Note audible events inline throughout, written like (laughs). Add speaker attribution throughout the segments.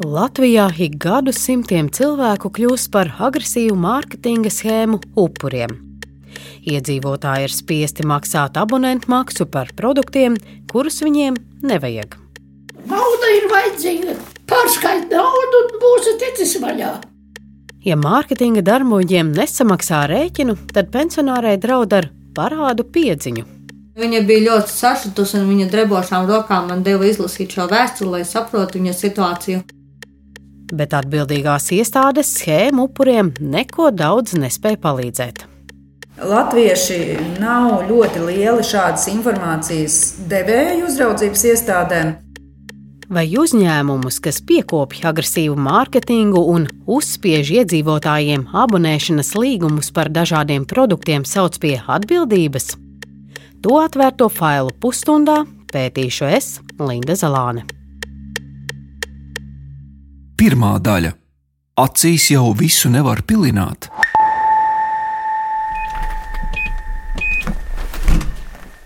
Speaker 1: Latvijā ik gadu simtiem cilvēku kļūst par agresīvu mārketinga schēmu upuriem. Iedzīvotāji ir spiesti maksāt abonentu maksu par produktiem, kurus viņiem nevajag.
Speaker 2: Nauda ir vajadzīga. Pārskaitīt naudu un būsi ticis vaļā.
Speaker 1: Ja mārketinga darboņiem nesamaksā rēķinu, tad pensionārai draud ar parādu piedziņu.
Speaker 3: Viņa bija ļoti sašutusi un viņa drebošām rokām man deva izlasīt šo vēstuli, lai saprotu viņa situāciju
Speaker 1: bet atbildīgās iestādes schēmu upuriem neko daudz nespēja palīdzēt.
Speaker 4: Latvieši nav ļoti lieli šādas informācijas devēju uzraudzības iestādēm.
Speaker 1: Vai uzņēmumus, kas piekopja agresīvu mārketingu un uzspiež iedzīvotājiem abonēšanas līgumus par dažādiem produktiem, sauc pie atbildības? To atvērto failu pusstundā pētīšu es, Linda Zalāne.
Speaker 5: Pirmā daļa - acīs jau visu nevar pilināt.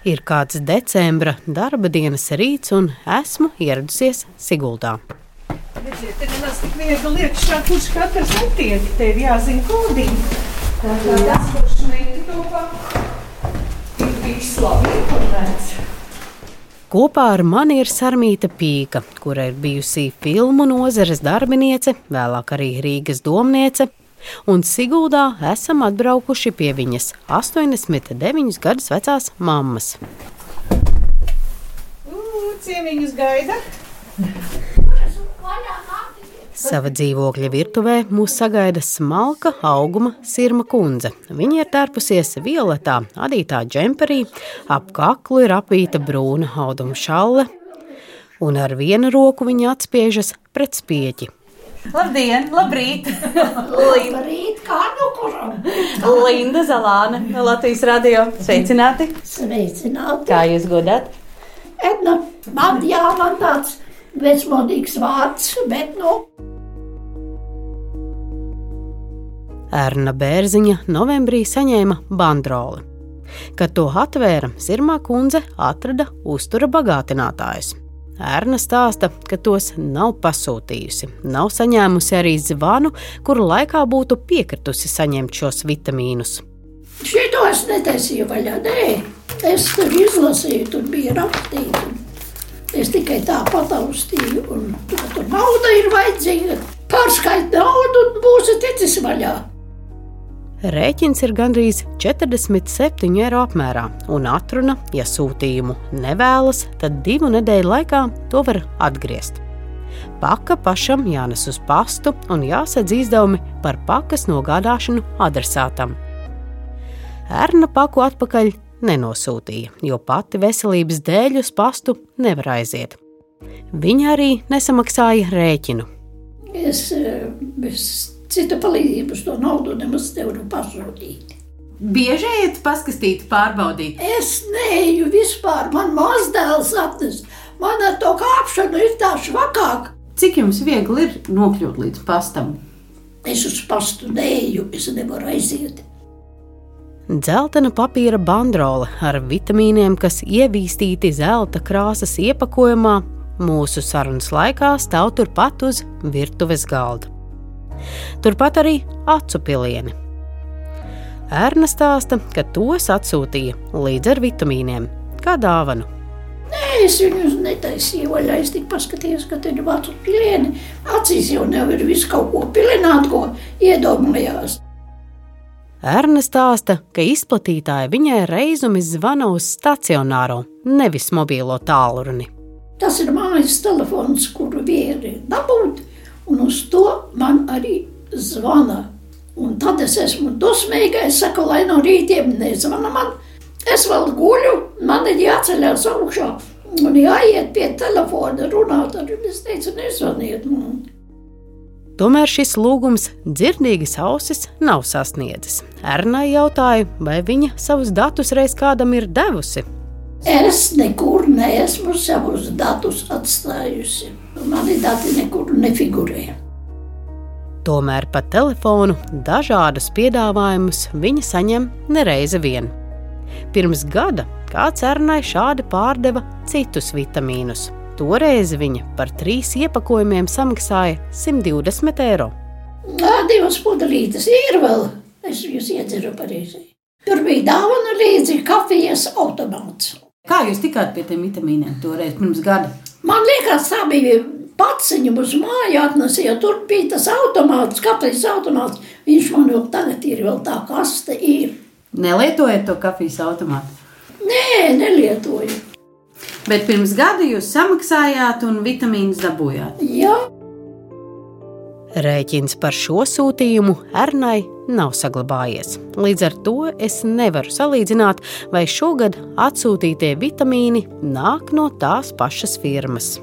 Speaker 1: Ir kāds decembra darba dienas rīts, un esmu ieradusies Siguldā.
Speaker 6: Redziet, te nemaz tik viegli iekšā, kurš katrs netiek. Tev jāzina kodīgi. Tā kā tas, kurš neiedomā, ir viss labi informēts.
Speaker 1: Kopā ar mani ir Sarmīta Pīka, kura ir bijusi filmu nozares darbiniece, vēlāk arī Rīgas domniece, un Siguldā esam atbraukuši pie viņas 89 gadus vecās mammas.
Speaker 6: Ciemiņus gaida!
Speaker 1: Sava dzīvokļa virtuvē mūs sagaida smalka auguma sirma kundze. Viņa ir tērpusies violetā, adītā džemperī, ap kaklu ir apvīta brūna auduma šalle, un ar vienu roku viņa atspiežas pret spieķi.
Speaker 7: Labdien, labrīt!
Speaker 2: Labrīt, kā nu kuram?
Speaker 7: Linda Zalāne, Latvijas radio. Sveicināti!
Speaker 2: Sveicināti!
Speaker 7: Kā jūs godāt?
Speaker 2: Edna, man jā, man tāds vecmodīgs vārds, bet nu.
Speaker 1: Erna Bērziņa novembrī saņēma bandroli. Kad to atvēra, Zirmā kundze atrada uztura bagātinātājus. Erna stāsta, ka tos nav pasūtījusi, nav saņēmusi arī zvanu, kuru laikā būtu piekritusi saņemt šos vitamīnus.
Speaker 2: Šito es netaisīju vaļā, nē, es tur izlasīju, tur bija rakstīts. Es tikai tā pataustīju, un tur nauda ir vajadzīga. Pārskaitīt naudu un būsi ticis vaļā.
Speaker 1: Rēķins ir gandrīz 47 eiro apmērā, un atruna, ja sūtījumu nevēlas, tad divu nedēļu laikā to var atgriezt. Paka pašam jānes uz pastu un jāsadz izdevumi par pakas nogādāšanu adresātam. Erna paku atpakaļ nenosūtīja, jo pati veselības dēļ uz pastu nevar aiziet. Viņa arī nesamaksāja rēķinu.
Speaker 2: Es, eh, es Cita palīdzību uz to naudu nemaz nevaru pasūtīt.
Speaker 7: Bieži ejat paskatīt, pārbaudīt?
Speaker 2: Es neju vispār, man mazdēls atnes. Man ar to kāpšanu ir tā švakāk.
Speaker 7: Cik jums viegli ir nokļūt līdz pastam?
Speaker 2: Es uz pastu neju, es nevaru aiziet.
Speaker 1: Zeltaina papīra bandrole ar vitamīniem, kas ievīstīti zelta krāsas iepakojumā, mūsu sarunas laikā stāv turpat uz virtuves galda. Turpat arī acu pilieni. Ērna stāsta, ka tos atsūtīja līdz ar vitamīniem, kā dāvanu.
Speaker 2: Nē, es viņus netaisīju vaļā. Es tikai paskatījos, ka tur ir acu pilieni. Acīs jau nevar visu kaut ko pilināt, ko iedomājās.
Speaker 1: Erna stāsta, ka izplatītāji viņai reizumi zvana uz stacionāro, nevis mobilo tālruni.
Speaker 2: Tas ir mājas telefons, kuru vieri dabūt un uz to man arī zvana. Un tad es esmu dusmīga, es saku, lai no rītiem nezvana man. Es vēl guļu, man ir jāceļās augšā un jāiet pie telefona runāt ar jums. Es teicu, nezvaniet man.
Speaker 1: Tomēr šis lūgums dzirdīgas ausis nav sasniedzis. Ernai jautāja, vai viņa savus datus reiz kādam ir devusi.
Speaker 2: Es nekur neesmu savus datus atstājusi. Mani dati nekur nefigurē.
Speaker 1: Tomēr pa telefonu dažādus piedāvājumus viņa saņem nereizi vien. Pirms gada kāds Ernai šādi pārdeva citus vitamīnus, Toreiz viņa par trīs iepakojumiem samaksāja 120 eiro.
Speaker 2: Nā, divas pudelītes ir vēl. Es jūs iedzeru pareizi. Tur bija dāvana līdzi kafijas automāts.
Speaker 7: Kā jūs tikāt pie tiem vitamīniem toreiz pirms gada?
Speaker 2: Man liekas, tā bija pats viņu uz māju atnesīja. Tur bija tas automāts, kafijas automāts. Viņš man jau tagad ir vēl tā kaste ir.
Speaker 7: Nelietojat to kafijas automātu.
Speaker 2: Nē, nelietoju.
Speaker 7: Bet pirms gada jūs samaksājāt un vitamīnus dabūjāt.
Speaker 2: Jā,
Speaker 1: Rēķins par šo sūtījumu Ernai nav saglabājies. Līdz ar to es nevaru salīdzināt, vai šogad atsūtītie vitamīni nāk no tās pašas firmas.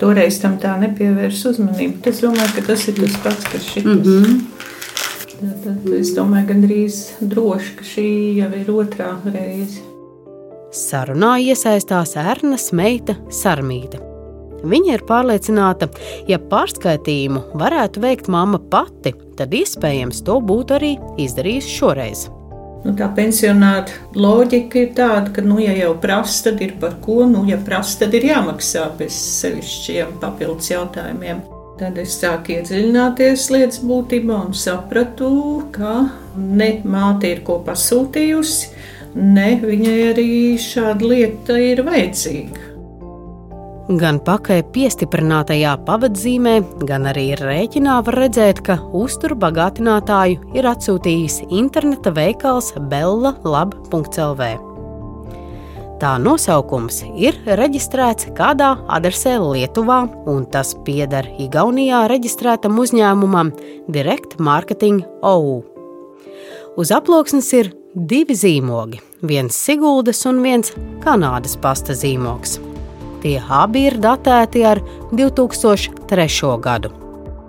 Speaker 6: Toreiz tam tā nepievērsa uzmanību. Es domāju, ka tas ir tas pats, kas šis. Mm
Speaker 7: Mhm.
Speaker 6: -hmm. Tad es domāju, gandrīz droši, ka šī jau ir otrā reize.
Speaker 1: Sarunā iesaistās Ernas meita Sarmīta. Viņa ir pārliecināta, ja pārskaitījumu varētu veikt mamma pati, tad iespējams to būtu arī izdarījusi šoreiz.
Speaker 6: Nu, tā pensionāta loģika ir tāda, ka, nu, ja jau prasa, tad ir par ko. Nu, ja prasa, tad ir jāmaksā bez sevišķiem papildus jautājumiem. Tad es sāku iedziļināties lietas būtībā un sapratu, ka ne māte ir ko pasūtījusi, ne viņai arī šāda lieta ir vajadzīga.
Speaker 1: Gan pakai piestiprinātajā pavadzīmē, gan arī rēķinā var redzēt, ka uzturu bagātinātāju ir atsūtījis interneta veikals bella.lab.lv. Tā nosaukums ir reģistrēts kādā adresē Lietuvā, un tas pieder Igaunijā reģistrētam uzņēmumam Direct Marketing OU. Uz aploksnes ir divi zīmogi, viens Siguldas un viens Kanādas pasta zīmogs. Tie abi ir datēti ar 2003. gadu.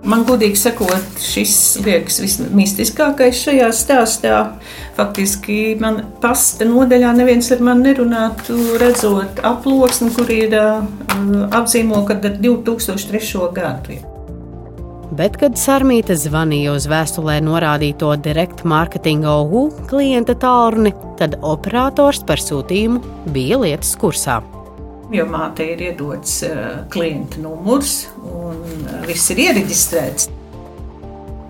Speaker 6: Man, godīgi sakot, šis liekas vismistiskākais šajā stāstā. Faktiski man pasta nodaļā neviens ar mani nerunātu, redzot aploksni, kur ir uh, apzīmota ar 2003. gadu.
Speaker 1: Bet, kad Sarmīta zvanīja uz vēstulē norādīto direkt mārketinga OU klienta tālruni, tad operators par sūtījumu bija lietas kursā.
Speaker 6: Jo mātei ir iedots uh, klienta numurs un uh, viss ir iereģistrēts.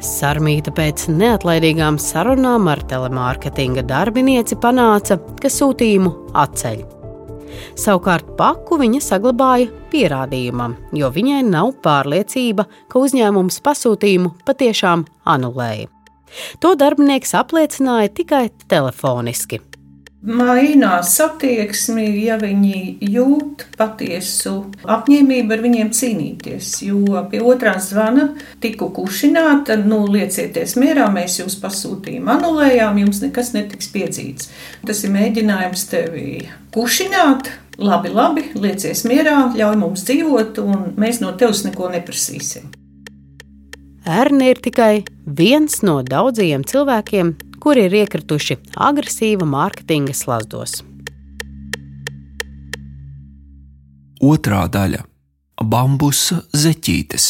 Speaker 1: Sarmīta pēc neatlaidīgām sarunām ar telemārketinga darbinieci panāca, ka sūtījumu atceļ. Savukārt paku viņa saglabāja pierādījumam, jo viņai nav pārliecība, ka uzņēmums pasūtījumu patiešām anulēja. To darbinieks apliecināja tikai telefoniski.
Speaker 6: Mainās attieksmi, ja viņi jūt patiesu apņēmību ar viņiem cīnīties. Jo pie otrā zvana tiku kušināta, nu, liecieties mierā, mēs jūs pasūtījām, anulējām, jums nekas netiks piedzīts. Tas ir mēģinājums tevi kušināt. Labi, labi, liecies mierā, ļauj mums dzīvot, un mēs no tevis neko neprasīsim.
Speaker 1: Ērni ir tikai viens no daudzajiem cilvēkiem, kuri ir iekrituši agresīva mārketinga slazdos.
Speaker 5: Otrā daļa - bambusa zeķītes.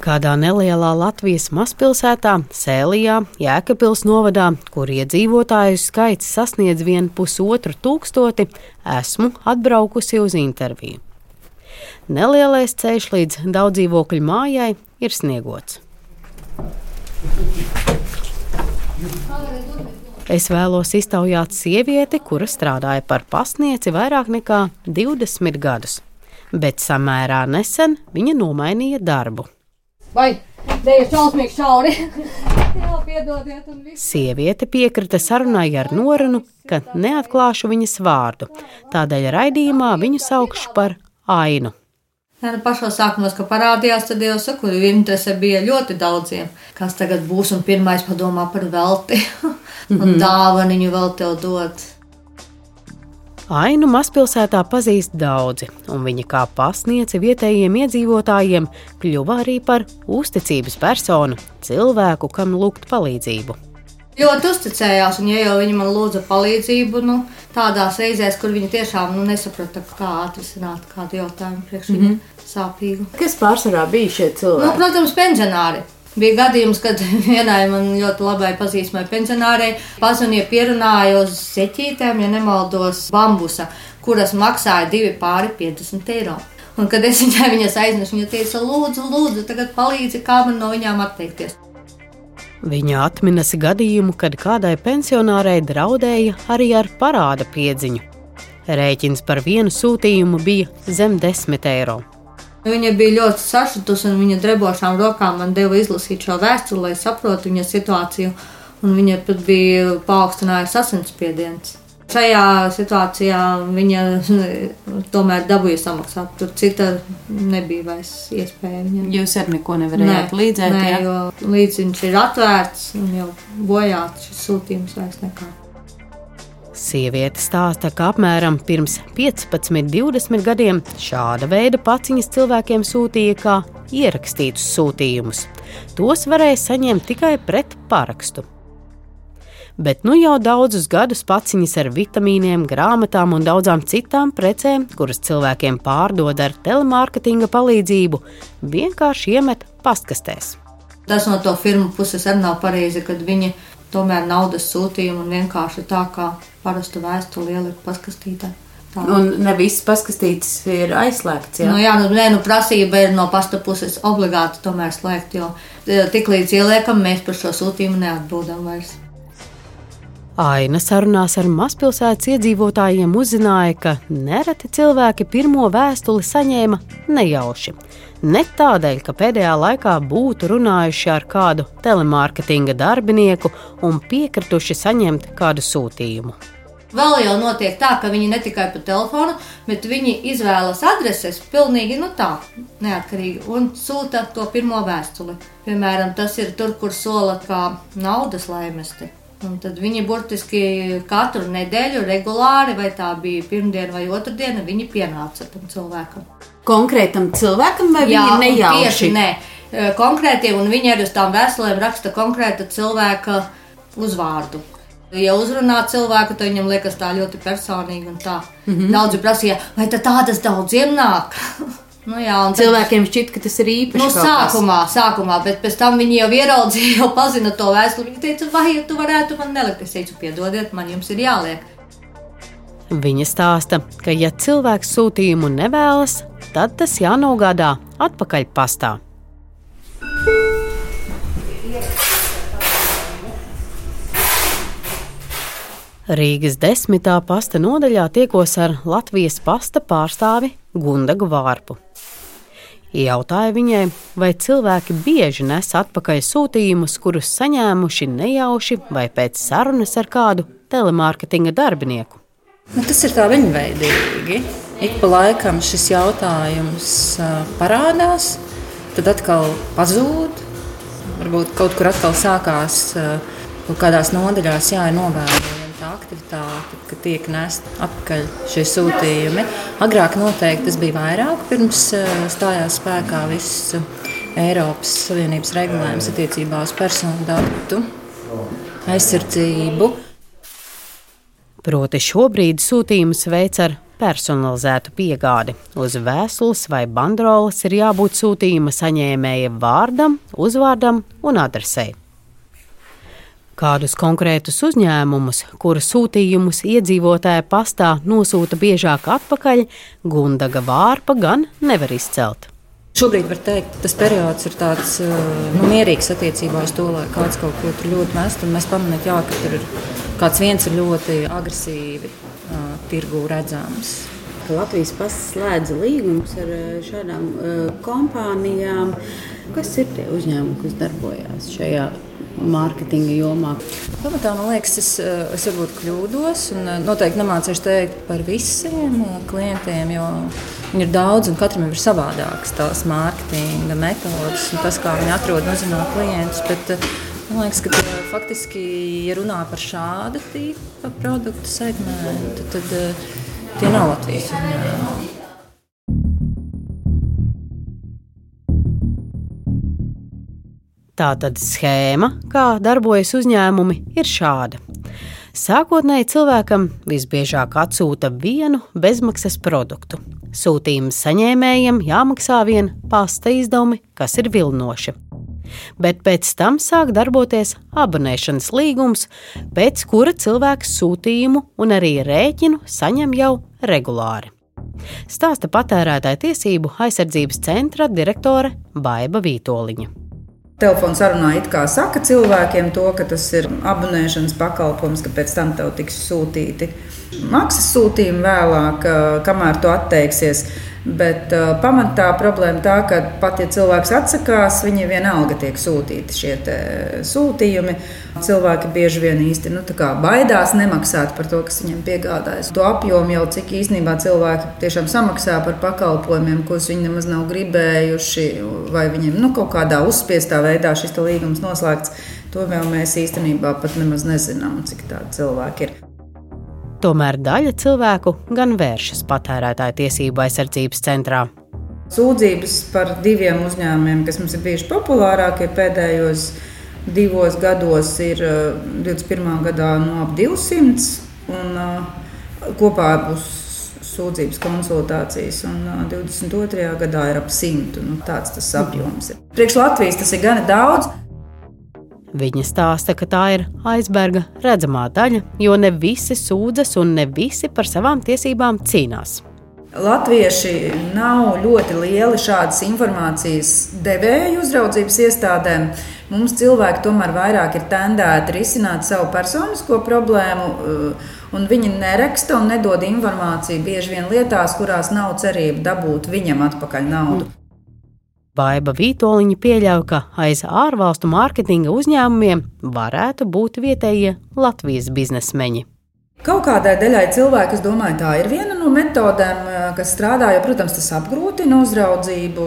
Speaker 1: Kādā nelielā Latvijas mazpilsētā, Sēlijā, Jēkabils novadā, kur iedzīvotāju skaits sasniedz vien pusotru tūkstoti, esmu atbraukusi uz interviju. Nelielais ceļš līdz daudzdzīvokļu mājai ir sniegots. Es vēlos iztaujāt sievieti, kura strādāja par pasnieci vairāk nekā 20 gadus, bet samērā nesen viņa nomainīja darbu.
Speaker 3: Vai dēļ šausmīgi šauri? (laughs) Jā, piedodiet, un viss.
Speaker 1: Sieviete piekrita sarunai ar norunu, ka neatklāšu viņas vārdu, tādēļ raidījumā viņu saukšu par Ainu.
Speaker 3: Jā, nu pašā sākumā, kad parādījās, tad jau saku, interese bija ļoti daudziem. Kas tagad būs un pirmais padomā par velti (laughs) un dāvaniņu vēl tev dot.
Speaker 1: Ainu mazpilsētā pazīst daudzi, un viņa kā pasniece vietējiem iedzīvotājiem kļuva arī par uzticības personu, cilvēku, kam lūgt palīdzību.
Speaker 3: Ļoti uzticējās, un ja jau viņi man lūdza palīdzību, nu, tādās reizēs, kur viņi tiešām nu, nesaprata, kā atrisināt kādu jautājumu priekš mm -hmm. sāpīgu.
Speaker 7: Kas pārsvarā bija šie
Speaker 3: Nu,
Speaker 7: cilvēki?
Speaker 3: protams, pensionāri. Bija gadījums, kad (laughs) vienai man ļoti labai pazīstamai pensionārei pazvanīja, pierunāja uz seķītēm, ja nemaldos, bambusa, kuras maksāja divi pāri 50 eiro. Un, kad es viņai viņas aiznesu, viņa teica, lūdzu, lūdzu, tagad palīdzi, kā man no viņām atteikties.
Speaker 1: Viņa atminas gadījumu, kad kādai pensionārei draudēja arī ar parāda piedziņu. Rēķins par vienu sūtījumu bija zem 10 eiro.
Speaker 3: Viņa bija ļoti sašutusi, un viņa drebošām rokām man deva izlasīt šo vēstuli, lai saprotu viņa situāciju. Un viņa pat bija paaugstinājusi asinsspiediens. Šajā situācijā viņa tomēr dabūja samaksāt. Tur cita nebija vairs iespēja. Viņam.
Speaker 7: Jūs ar neko nevarējāt palīdzēt?
Speaker 3: Nē,
Speaker 7: jā?
Speaker 3: jo līdz viņš ir atvērts un jau bojāts šis sūtījums vairs nekā.
Speaker 1: Sieviete stāsta, ka apmēram pirms 15, 20 gadiem šāda veida paciņas cilvēkiem sūtīja kā ierakstītus sūtījumus. Tos varēja saņemt tikai pret parakstu. Bet nu jau daudzus gadus paciņas ar vitamīniem, grāmatām un daudzām citām precēm, kuras cilvēkiem pārdod ar telemārketinga palīdzību, vienkārši iemet pastkastēs.
Speaker 3: Tas no to firmu puses arī nav pareizi, kad viņi tomēr naudas sūtījumu un vienkārši tā kā parastu vēstuli ielikt paskastītē. Tā.
Speaker 7: Un ne viss paskastīts ir aizslēgts. Jā?
Speaker 3: Nu, jā, nu, nē, nu, prasība ir no pasta puses obligāti tomēr slēgt, jo e, tik līdz ieliekam, mēs par šo sūtījumu neatbildam vairs.
Speaker 1: Aina sarunās ar mazpilsētas iedzīvotājiem uzzināja, ka nereti cilvēki pirmo vēstuli saņēma nejauši. Ne tādēļ, ka pēdējā laikā būtu runājuši ar kādu telemārketinga darbinieku un piekrituši saņemt kādu sūtījumu.
Speaker 3: Vēl jau notiek tā, ka viņi ne tikai pa telefonu, bet viņi izvēlas adreses pilnīgi nu tā, neatkarīgi, un sūta to pirmo vēstuli. Piemēram, tas ir tur, kur sola kā naudas laimesti. Un tad viņi burtiski katru nedēļu regulāri, vai tā bija pirmdiena vai otrdiena, viņi pienāca tam cilvēkam.
Speaker 7: Konkrētam cilvēkam vai
Speaker 3: Jā,
Speaker 7: viņi
Speaker 3: un
Speaker 7: nejauši?
Speaker 3: tieši nē, konkrētiem, un viņi arī uz tām vēstulēm raksta konkrēta cilvēka uzvārdu. Ja uzrunā cilvēku, tad viņam liekas tā ļoti personīgi un tā. Mm -hmm. Daudzi prasīja, vai tad tādas daudziem nāk? (laughs) nu, jā,
Speaker 7: Cilvēkiem šķiet, ka tas ir īpaši.
Speaker 3: Nu,
Speaker 7: kaut kas.
Speaker 3: sākumā, sākumā, bet pēc tam viņi jau ieraudzīja, (laughs) jau pazina to vēstuli. Viņi teica, vai ja tu varētu man nelikt? Es teicu, piedodiet, man jums ir jāliek.
Speaker 1: Viņa stāsta, ka, ja cilvēks sūtījumu nevēlas, tad tas jānogādā atpakaļ pastā. Rīgas desmitā pasta nodaļā tiekos ar Latvijas pasta pārstāvi Gundagu Vārpu. Jautāja viņai, vai cilvēki bieži nes atpakaļ sūtījumus, kurus saņēmuši nejauši vai pēc sarunas ar kādu telemārketinga darbinieku.
Speaker 4: Nu, tas ir tā viņveidīgi. Ik pa laikam šis jautājums parādās, tad atkal pazūd. Varbūt kaut kur atkal sākās kaut kādās nodaļās, jā, ir novērojama tā aktivitāte, ka tiek nest atpakaļ šie sūtījumi. Agrāk noteikti tas bija vairāk, pirms ā, stājās spēkā viss ā, Eiropas Savienības regulējums attiecībā uz personu datu aizsardzību.
Speaker 1: Proti, šobrīd sūtījumus veic ar personalizētu piegādi. Uz vēstules vai banderoles ir jābūt sūtījuma saņēmēja vārdam, uzvārdam un adresei. Kādus konkrētus uzņēmumus, kuru sūtījumus iedzīvotāja pastā nosūta biežāk atpakaļ, Gundaga vārpa gan nevar izcelt.
Speaker 4: Šobrīd var teikt, ka tas periods ir tāds uh, nu, mierīgs attiecībā uz to, lai kāds kaut ko tur ļoti mest. un Mēs pamanām, ka tur ir kāds viens ir ļoti agresīvi uh, tirgu redzams.
Speaker 7: ka Latvijas pasts slēdza līgumus ar eh, šādām uh, kompānijām. Kas ir tie uzņēmumi, kas darbojas šajā mārketinga jomā?
Speaker 4: Pamatā man liekas, es, uh, es varbūt kļūdos, un uh, noteikti nemācīšu teikt par visiem uh, klientiem, jo viņi ir daudz un katram ir savādākas tās mārketinga metodas un tas, kā viņi atrod uzzina klientus. Bet, Man liekas, ka tie, faktiski, ja runā par šādu tipu produktu segmentu, tad tie nav Latvijas
Speaker 1: Tātad schēma, kā darbojas uzņēmumi, ir šāda. Sākotnēji cilvēkam visbiežāk atsūta vienu bezmaksas produktu. Sūtījuma saņēmējiem jāmaksā vien pasta izdevumi, kas ir vilnoši. bet pēc tam sāk darboties abonēšanas līgums, pēc kura cilvēks sūtījumu un arī rēķinu saņem jau regulāri. Stāsta patērētāja tiesību aizsardzības centra direktore Baiva Vītoliņa.
Speaker 8: Telefons sarunā it kā saka cilvēkiem to, ka tas ir abonēšanas pakalpojums, ka pēc tam tev tiks sūtīti maksas sūtījumi vēlāk, kamēr tu atteiksies. Bet uh, pamatā problēma tā, ka pat ja cilvēks atsakās, viņiem vienalga tiek sūtīti šie sūtījumi. Cilvēki bieži vien īsti nu, baidās nemaksāt par to, kas viņiem piegādājas. To apjomu jau cik īstenībā cilvēki tiešām samaksā par pakalpojumiem, ko viņi nemaz nav gribējuši, vai viņiem nu, kaut kādā uzspiestā veidā šis līgums noslēgts. To vēl mēs īstenībā pat nemaz nezinām, cik tādi cilvēki ir.
Speaker 1: Tomēr daļa cilvēku gan vēršas patērētāju tiesību aizsardzības centrā.
Speaker 8: Sūdzības par diviem uzņēmumiem, kas mums ir bijuši populārākie pēdējos divos gados, ir 21. Uh, gadā no ap 200 un uh, kopā būs sūdzības konsultācijas, un 22. Uh, gadā ir ap 100. Nu, tāds tas apjoms ir. Priekš Latvijas tas ir gana daudz.
Speaker 1: Viņa stāsta, ka tā ir aizberga redzamā daļa, jo ne visi sūdzas un ne visi par savām tiesībām cīnās.
Speaker 8: Latvieši nav ļoti lieli šādas informācijas devēju uzraudzības iestādēm. Mums cilvēki tomēr vairāk ir tendēti risināt savu personisko problēmu, uh, un viņi neraksta un nedod informāciju bieži vien lietās, kurās nav cerība dabūt viņam atpakaļ naudu. Mm.
Speaker 1: Baiba Vītoliņa pieļauj, ka aiz ārvalstu mārketinga uzņēmumiem varētu būt vietējie Latvijas biznesmeņi.
Speaker 8: Kaut kādai daļai cilvēku, es domāju, tā ir viena no metodēm, eh, kas strādā. Jo, protams, tas apgrūtina uzraudzību.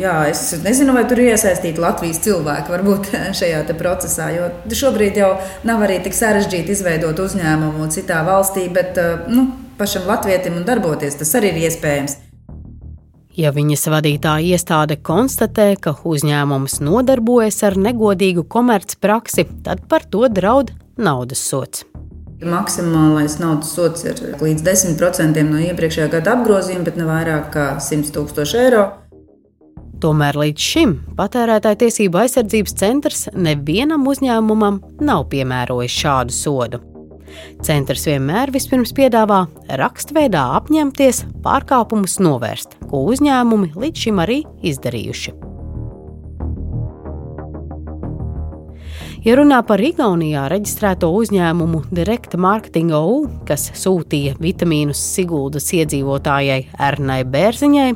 Speaker 8: Jā, es nezinu, vai tur ir iesaistīti Latvijas cilvēki varbūt (laughs) šajā procesā. Jo šobrīd jau nav arī tik sarežģīti izveidot uzņēmumu citā valstī, bet eh, nu, pašam latvietim un darboties tas arī ir iespējams.
Speaker 1: Ja viņas vadītāja iestāde konstatē, ka uzņēmums nodarbojas ar negodīgu komercpraksi, tad par to draud naudas sots.
Speaker 8: Maksimālais naudas sots ir līdz 10% no iepriekšējā gada apgrozījuma, bet ne vairāk kā 100 000 eiro.
Speaker 1: Tomēr līdz šim patērētāja tiesību aizsardzības centrs nevienam uzņēmumam nav piemērojis šādu sodu. Centrs vienmēr vispirms piedāvā rakstveidā apņemties pārkāpumus novērst, ko uzņēmumi līdz šim arī izdarījuši. Ja runā par Igaunijā reģistrēto uzņēmumu Direkta Marketing OU, kas sūtīja vitamīnus Siguldas iedzīvotājai Ernai Bērziņai,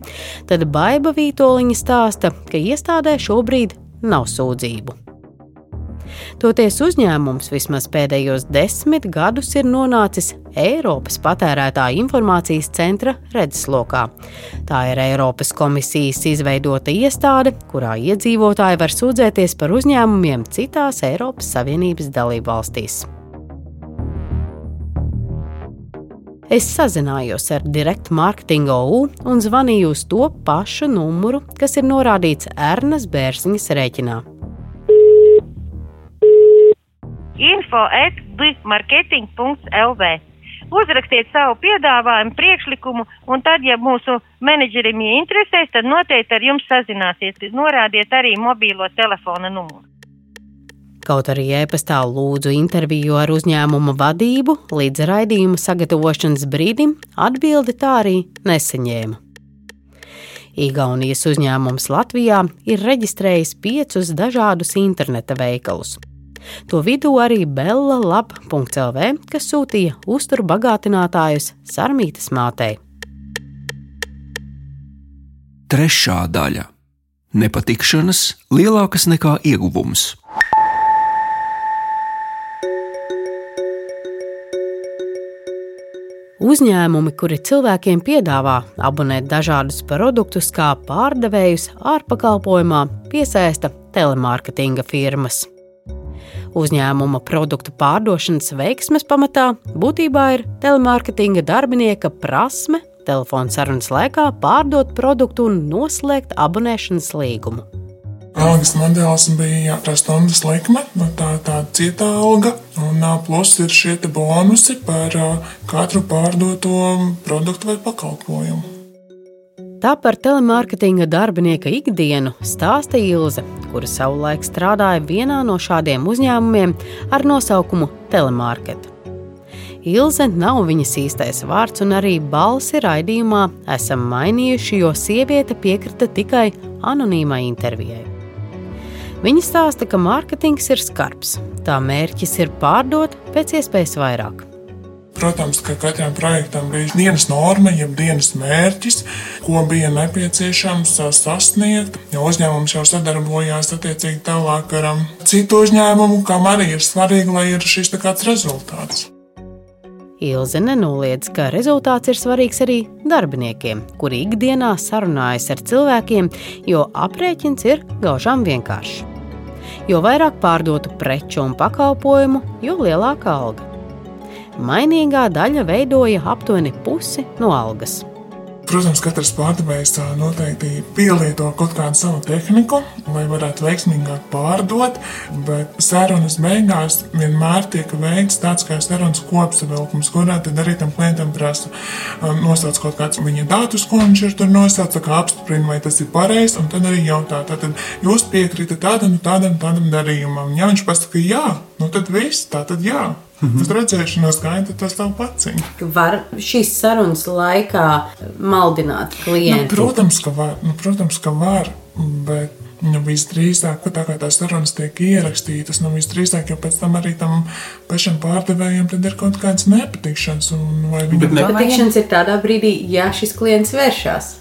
Speaker 1: tad Baiva Vītoliņa stāsta, ka iestādē šobrīd nav sūdzību. Toties uzņēmums vismaz pēdējos desmit gadus ir nonācis Eiropas patērētāja informācijas centra redzeslokā. Tā ir Eiropas komisijas izveidota iestāde, kurā iedzīvotāji var sūdzēties par uzņēmumiem citās Eiropas Savienības dalību valstīs. Es sazinājos ar Direct Marketing OU un zvanīju uz to pašu numuru, kas ir norādīts Ernas Bērziņas rēķinā
Speaker 9: info.bmarketing.lv. Uzrakstiet savu piedāvājumu, priekšlikumu, un tad, ja mūsu menedžerim interesēs, tad noteikti ar jums sazināsies. Norādiet arī mobīlo telefona numuru.
Speaker 1: Kaut arī e-pastā lūdzu interviju ar uzņēmuma vadību, līdz raidījuma sagatavošanas brīdim atbildi tā arī nesaņēma. Igaunijas uzņēmums Latvijā ir reģistrējis piecus dažādus interneta veikalus. To vidū arī Bella Lab.CLV, kas sūtīja uzturu bagātinātājus Sarmītas mātei.
Speaker 5: Trešā daļa - nepatikšanas lielākas nekā ieguvums.
Speaker 1: Uzņēmumi, kuri cilvēkiem piedāvā abonēt dažādus produktus kā pārdevējus ārpakalpojumā, piesaista telemārketinga firmas. Uzņēmuma produktu pārdošanas veiksmes pamatā būtībā ir telemārketinga darbinieka prasme telefona sarunas laikā pārdot produktu un noslēgt abonēšanas līgumu.
Speaker 10: Algas modelis bija tā stundas likme, nu, tā ir tāda cieta alga, un plus ir šie bonusi par katru pārdoto produktu vai pakalpojumu.
Speaker 1: Tā par telemārketinga darbinieka ikdienu stāsta Ilze, kura savulaik strādāja vienā no šādiem uzņēmumiem ar nosaukumu Telemārket. Ilze nav viņas īstais vārds, un arī balsi raidījumā esam mainījuši, jo sieviete piekrita tikai anonīmai intervijai. Viņa stāsta, ka mārketings ir skarbs. Tā mērķis ir pārdot pēc iespējas vairāk.
Speaker 10: Protams, ka katram projektam bija dienas norma, jeb dienas mērķis, ko bija nepieciešams sasniegt. Jo uzņēmums jau sadarbojās attiecīgi tālāk ar um, citu uzņēmumu, kam arī ir svarīgi, lai ir šis kāds rezultāts.
Speaker 1: Ilze nenoliedz, ka rezultāts ir svarīgs arī darbiniekiem, kuri ikdienā sarunājas ar cilvēkiem, jo aprēķins ir gaužām vienkāršs. Jo vairāk pārdotu preču un pakalpojumu, jo lielāka alga. Mainīgā daļa veidoja aptuveni pusi no algas.
Speaker 10: Protams, katrs pārdevējs noteikti pielieto kaut kādu savu tehniku, lai varētu veiksmīgāk pārdot, bet sarunas beigās vienmēr tiek veikts tāds kā sarunas kopsavilkums, kurā tad arī tam klientam prasa nosaukt kaut kāds viņa datus, ko viņš ir tur nosaucis, kā apstiprina, vai tas ir pareizi, un tad arī jautā, tātad jūs piekrītat tādam, tādam, tādam darījumam. Ja viņš pasaka jā, nu tad viss, tā tad jā. Mhm. Tas redzēšanās gaita tas tev paciņ.
Speaker 1: Var šīs sarunas laikā maldināt klientu?
Speaker 10: Nu, protams, ka var. Nu, protams, ka var bet Nu, visdrīzāk, tā kā tās sarunas tiek ierakstītas, nu, visdrīzāk jau pēc tam arī tam pašam pārdevējam ir kaut kādas nepatikšanas.
Speaker 1: Nepatikšanas ir tādā brīdī, ja šis klients vēršas.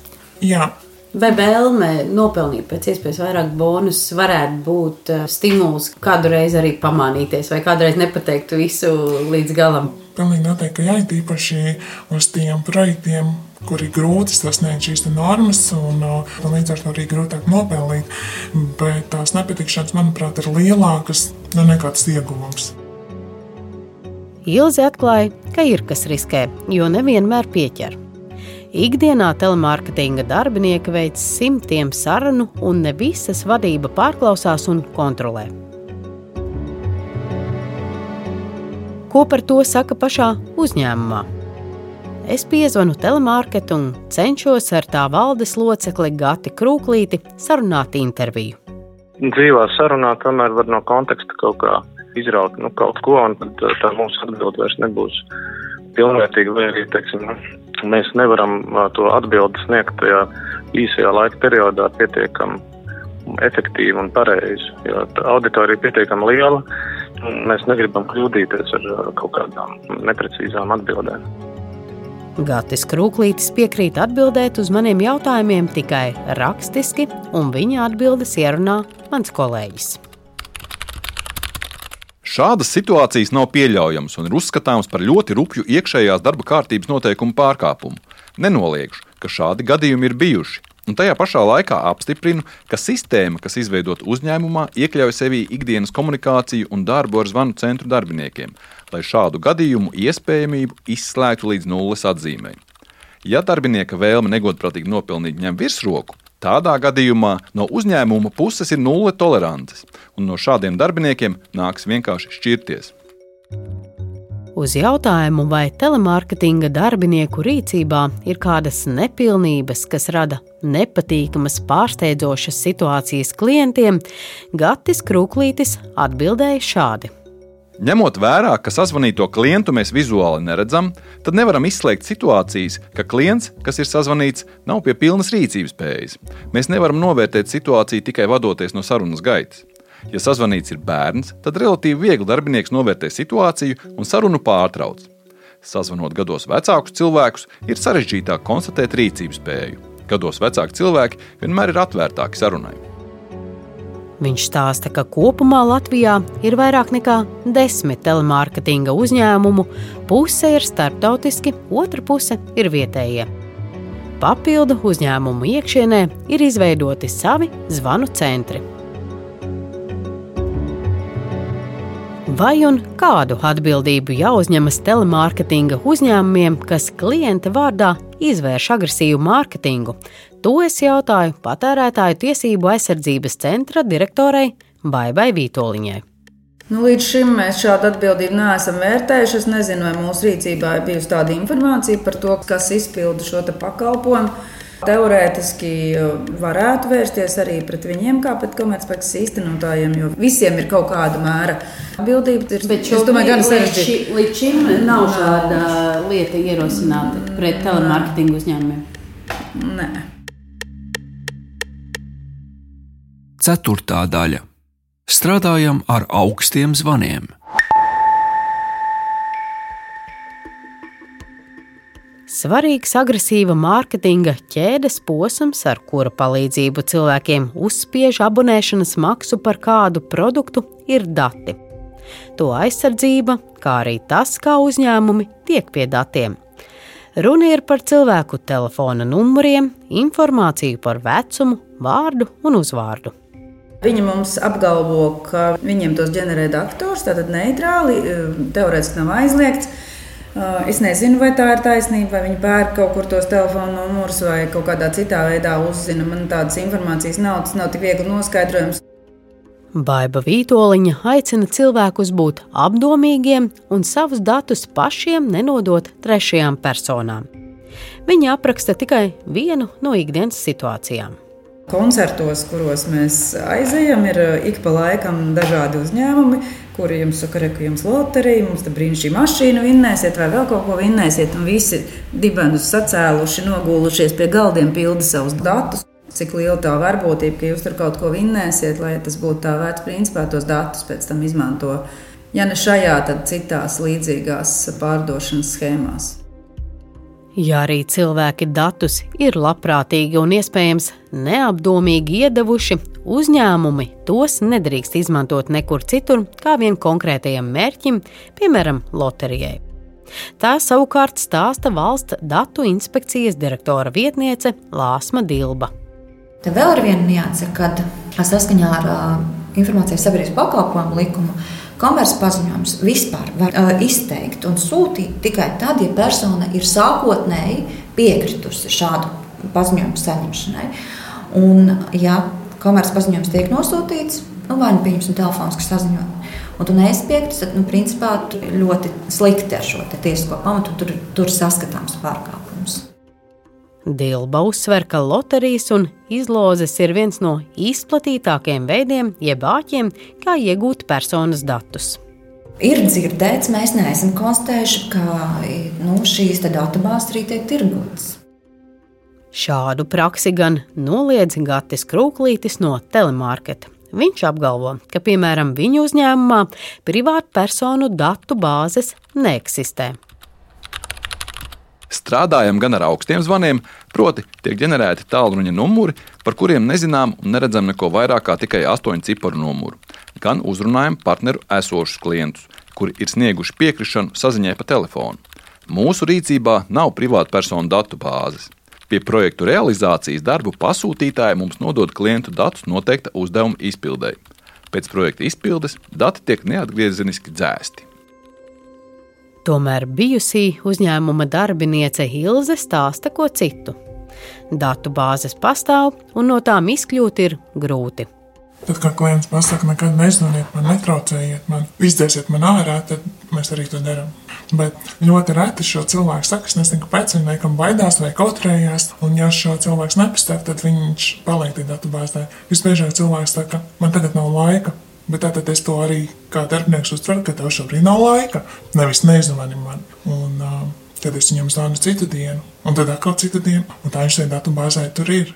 Speaker 10: Jā,
Speaker 1: Vai vēlme nopelnīt pēc iespējas vairāk bonusus varētu būt uh, stimuls kādu reizi arī pamānīties, vai kādreiz nepateikt visu līdz galam?
Speaker 10: Pilnīgi noteikti, ka jā, tīpaši uz tiem projektiem, kur ir grūti sasniegt šīs normas, un, uh, un līdz ar to arī grūtāk nopelnīt. Bet tās nepatikšanas, manuprāt, ir lielākas nu, nekā tas ieguvums.
Speaker 1: Ilzi atklāja, ka ir kas riskē, jo nevienmēr pieķer. Ikdienā telemārketinga darbinieki veic simtiem sarunu, un ne visas vadība pārklausās un kontrolē. Ko par to saka pašā uzņēmumā? Es piezvanu telemārketu un cenšos ar tā valdes locekli Gati Krūklīti sarunāt interviju.
Speaker 11: Dzīvā sarunā tomēr var no konteksta kaut kā izraut nu, kaut ko, un tad tā mūsu atbilde vairs nebūs pilnvērtīga, vai arī, teiksim, mēs nevaram to atbildi sniegt tajā īsajā laika periodā pietiekami efektīvi un pareizi. Jo auditorija ir pietiekami liela, mēs negribam kļūdīties ar kaut kādām neprecīzām atbildēm.
Speaker 1: Gatis Krūklītis piekrīt atbildēt uz maniem jautājumiem tikai rakstiski, un viņa atbildes ierunā mans kolēģis.
Speaker 12: Šādas situācijas nav pieļaujamas un ir uzskatāmas par ļoti rupju iekšējās darba kārtības noteikumu pārkāpumu. Nenoliegšu, ka šādi gadījumi ir bijuši, un tajā pašā laikā apstiprinu, ka sistēma, kas izveidota uzņēmumā, iekļauj sevī ikdienas komunikāciju un darbu ar zvanu centru darbiniekiem, lai šādu gadījumu iespējamību izslēgtu līdz nulles atzīmei. Ja darbinieka vēlme negodprātīgi nopelnīt ņem virsroku, Tādā gadījumā no uzņēmuma puses ir nulle tolerances, un no šādiem darbiniekiem nāks vienkārši šķirties.
Speaker 1: Uz jautājumu, vai telemārketinga darbinieku rīcībā ir kādas nepilnības, kas rada nepatīkamas, pārsteidzošas situācijas klientiem, Gatis Krūklītis atbildēja šādi.
Speaker 12: Ņemot vērā, ka sazvanīto klientu mēs vizuāli neredzam, tad nevaram izslēgt situācijas, ka klients, kas ir sazvanīts, nav pie pilnas rīcības spējas. Mēs nevaram novērtēt situāciju tikai vadoties no sarunas gaitas. Ja sazvanīts ir bērns, tad relatīvi viegli darbinieks novērtē situāciju un sarunu pārtrauc. Sazvanot gados vecākus cilvēkus, ir sarežģītāk konstatēt rīcības spēju. Gados vecāki cilvēki vienmēr ir atvērtāki sarunai.
Speaker 1: Viņš stāsta, ka kopumā Latvijā ir vairāk nekā desmit telemārketinga uzņēmumu, puse ir starptautiski, otra puse ir vietējie. Papildu uzņēmumu iekšienē ir izveidoti savi zvanu centri. Vai un kādu atbildību jāuzņemas telemārketinga uzņēmumiem, kas klienta vārdā izvērš agresīvu mārketingu? To es jautāju patērētāju tiesību aizsardzības centra direktorai Baibai Vītoliņai.
Speaker 8: Nu, līdz šim mēs šādu atbildību neesam vērtējuši. Es nezinu, vai mūsu rīcībā ir bijusi tāda informācija par to, kas izpilda šo pakalpojumu. Teorētiski varētu vērsties arī pret viņiem, kā pret komercpēkas īstenotājiem, jo visiem ir kaut kāda mēra atbildība. Ir,
Speaker 7: Bet es domāju, ka līdz, ši, līdz šim nav šāda lieta ierosināta pret telemarketingu uzņēmumiem.
Speaker 8: Nē.
Speaker 5: Ceturtā daļa. Strādājam ar augstiem zvaniem.
Speaker 1: Svarīgs agresīva mārketinga ķēdes posms, ar kura palīdzību cilvēkiem uzspiež abonēšanas maksu par kādu produktu, ir dati. To aizsardzība, kā arī tas, kā uzņēmumi tiek pie datiem. Runa ir par cilvēku telefona numuriem, informāciju par vecumu, vārdu un uzvārdu.
Speaker 8: Viņi mums apgalvo, ka viņiem tos ģenerē dators, tātad neitrāli, teorētiski nav aizliegts. Es nezinu, vai tā ir taisnība, vai viņi pērk kaut kur tos telefonu numurus vai kaut kādā citā veidā uzzina. Man tādas informācijas nav, tas nav tik viegli noskaidrojams.
Speaker 1: Baiva Vītoliņa aicina cilvēkus būt apdomīgiem un savus datus pašiem nenodot trešajām personām. Viņa apraksta tikai vienu no ikdienas situācijām.
Speaker 8: Koncertos, kuros mēs aizejam, ir ik pa laikam dažādi uzņēmumi, kuri jums saka, ka jums loterija, mums te brīnišķīgi mašīnu vinnēsiet, vai vēl kaut ko vinnēsiet. Un visi dibenus sacēluši, nogulušies pie galdiem, pilda savus datus. Cik liela tā varbūtība, ka jūs tur kaut ko vinnēsiet, lai tas būtu tā vērts, principā tos datus pēc tam izmanto. Ja ne šajā, tad citās līdzīgās pārdošanas schēmās.
Speaker 1: Ja arī cilvēki datus ir labprātīgi un iespējams neapdomīgi iedavuši, uzņēmumi tos nedrīkst izmantot nekur citur, kā vien konkrētajam mērķim, piemēram, loterijai. Tā savukārt stāsta valsts datu inspekcijas direktora vietniece Lāsma Dilba.
Speaker 13: Te vēl ir viena nianse, kad saskaņā ar uh, informācijas sabiedrības pakalpojumu likumu Komercpaziņojums vispār var uh, izteikt un sūtīt tikai tad, ja persona ir sākotnēji piekritusi šādu paziņojumu saņemšanai. Un, ja komercpaziņojums tiek nosūtīts, nu, vai nu pieņemsim telefoniski saziņot, un tu neesi piekritis, tad nu, principā ļoti slikti ar šo tiesisko pamatu tur, tur saskatāms pārkāpums.
Speaker 1: Dilba uzsver, ka loterijas un izlozes ir viens no izplatītākajiem veidiem, jeb āķiem, kā iegūt personas datus.
Speaker 13: Ir dzirdēts, mēs neesam konstatējuši, ka nu, šīs datubāzes arī tiek tirgotas.
Speaker 1: Šādu praksi gan noliedz Gatis Krūklītis no telemarketa. Viņš apgalvo, ka piemēram viņu uzņēmumā privātpersonu datu bāzes neeksistē
Speaker 12: strādājam gan ar augstiem zvaniem, proti, tiek ģenerēti tālruņa numuri, par kuriem nezinām un neredzam neko vairāk kā tikai astoņu ciparu numuru, gan uzrunājam partneru esošus klientus, kuri ir snieguši piekrišanu saziņai pa telefonu. Mūsu rīcībā nav privātpersonu datu bāzes. Pie projektu realizācijas darbu pasūtītāji mums nodod klientu datus noteikta uzdevuma izpildēji. Pēc projekta izpildes dati tiek neatgriezeniski dzēsti.
Speaker 1: Tomēr bijusī uzņēmuma darbiniece Hilze stāsta ko citu. Datu bāzes pastāv, un no tām izkļūt ir grūti.
Speaker 10: Tad, kad klients pasakā, nekad nezvaniet man, netraucējiet man, izdzēsiet man ārā, tad mēs arī to darām. Bet ļoti reti šo cilvēku saka, es nezinu, kāpēc viņi laikam baidās vai kautrējās. Un, ja šo cilvēku nepastāv, tad viņš paliek tajā datubāzē. Visbiežāk cilvēks saka, man tagad nav laika. Bet tātad es to arī kā darbinieks uztveru, ka tev šobrīd nav laika. Nevis nezvani man. Un, uh, tad es viņam zvanu citu dienu, un tad atkal citu dienu, un tā viņš tajā datubāzē tur ir.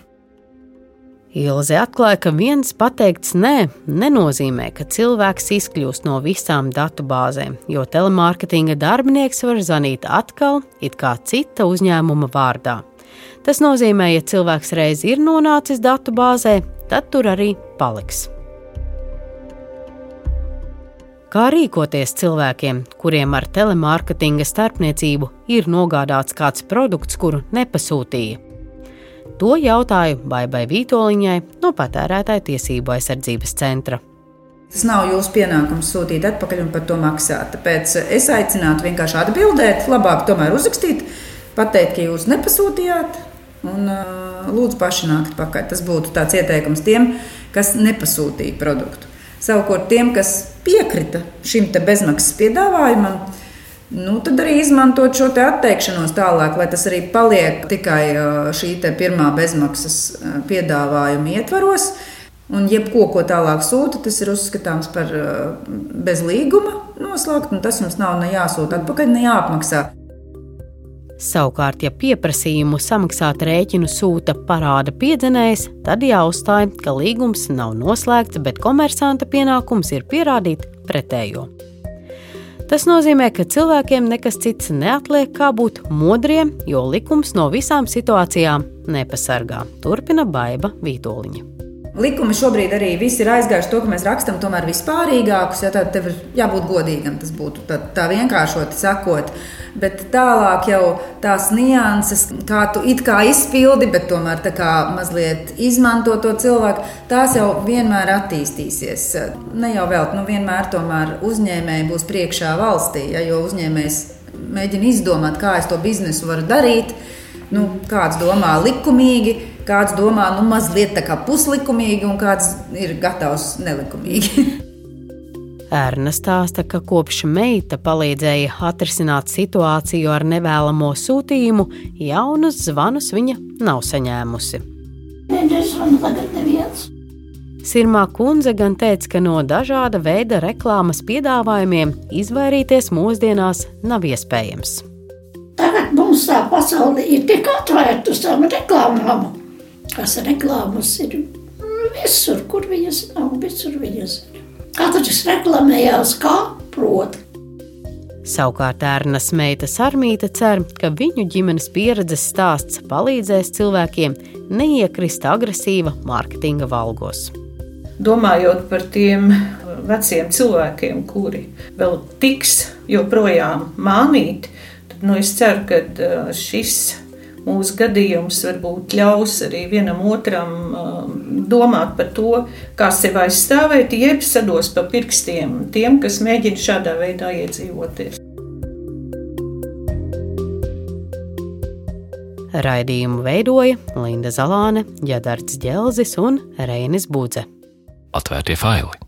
Speaker 1: Ilze atklāja, ka viens pateikts nē, nenozīmē, ka cilvēks izkļūst no visām datubāzēm, jo telemārketinga darbinieks var zvanīt atkal, it kā cita uzņēmuma vārdā. Tas nozīmē, ja cilvēks reiz ir nonācis datubāzē, tad tur arī paliks. Kā rīkoties cilvēkiem, kuriem ar telemārketinga starpniecību ir nogādāts kāds produkts, kuru nepasūtīja? To jautāju Baibai Vītoliņai no Patērētāja tiesību aizsardzības centra.
Speaker 8: Tas nav jūsu pienākums sūtīt atpakaļ un par to maksāt. Tāpēc es aicinātu vienkārši atbildēt, labāk tomēr uzrakstīt, pateikt, ka jūs nepasūtījāt, un uh, lūdzu paši nākt pakaļ. Tas būtu tāds ieteikums tiem, kas nepasūtīja produktu. Savukārt tiem, kas piekrita šim bezmaksas piedāvājumam, Nu, tad arī izmantot šo atteikšanos tālāk, lai tas arī paliek tikai šī pirmā bezmaksas piedāvājuma ietvaros. Un jebko, ko tālāk sūta, tas ir uzskatāms par bez līguma noslēgt, un tas jums nav ne jāsūta atpakaļ, ne jāapmaksā.
Speaker 1: Savukārt, ja pieprasījumu samaksāt rēķinu sūta parāda piedzenējs, tad jāuzstāj, ka līgums nav noslēgts, bet komersanta pienākums ir pierādīt pretējo. Tas nozīmē, ka cilvēkiem nekas cits neatliek kā būt modriem, jo likums no visām situācijām nepasargā. Turpina Baiva Vītoliņa.
Speaker 8: Likumi šobrīd arī ir aizgājuši to, ka mēs rakstām tomēr vispārīgākus, ja tad ir jābūt godīgam. Tas būtu tā, tā vienkāršot sakot. Bet tālāk jau tās nianses, kā tu it kā izpildi, bet tomēr tā kā mazliet izmanto to cilvēku, tās jau vienmēr attīstīsies. Ne jau vēl, nu vienmēr tomēr uzņēmēji būs priekšā valstī, ja, jo uzņēmējs mēģina izdomāt, kā es to biznesu varu darīt. Nu, kāds domā likumīgi, kāds domā nu, mazliet tā kā puslikumīgi, un kāds ir gatavs nelikumīgi. (laughs)
Speaker 1: Ērna stāsta, ka kopš meita palīdzēja atrisināt situāciju ar nevēlamo sūtījumu, jaunus zvanus viņa nav saņēmusi. Sirmā kundze gan teica, ka no dažāda veida reklāmas piedāvājumiem izvairīties mūsdienās nav iespējams.
Speaker 2: Tagad mums tā pasaule ir tik atvērta uz tām reklāmām. Tās reklāmas ir visur, kur viņas nav, visur viņas ir. Katrs reklamējās kā prot.
Speaker 1: Savukārt Ērnas meita Sarmīta cer, ka viņu ģimenes pieredzes stāsts palīdzēs cilvēkiem neiekrist agresīva mārketinga valgos.
Speaker 6: Domājot par tiem veciem cilvēkiem, kuri vēl tiks joprojām mānīti, tad nu, es ceru, ka uh, šis mūsu gadījums varbūt ļaus arī vienam otram um, domāt par to, kā sevi aizstāvēt, jeb sados pa pirkstiem tiem, kas mēģina šādā veidā iedzīvoties.
Speaker 1: Raidījumu veidoja Linda Zalāne, Jadards Dželzis un Reinis Budze.
Speaker 5: Atvērtie faili!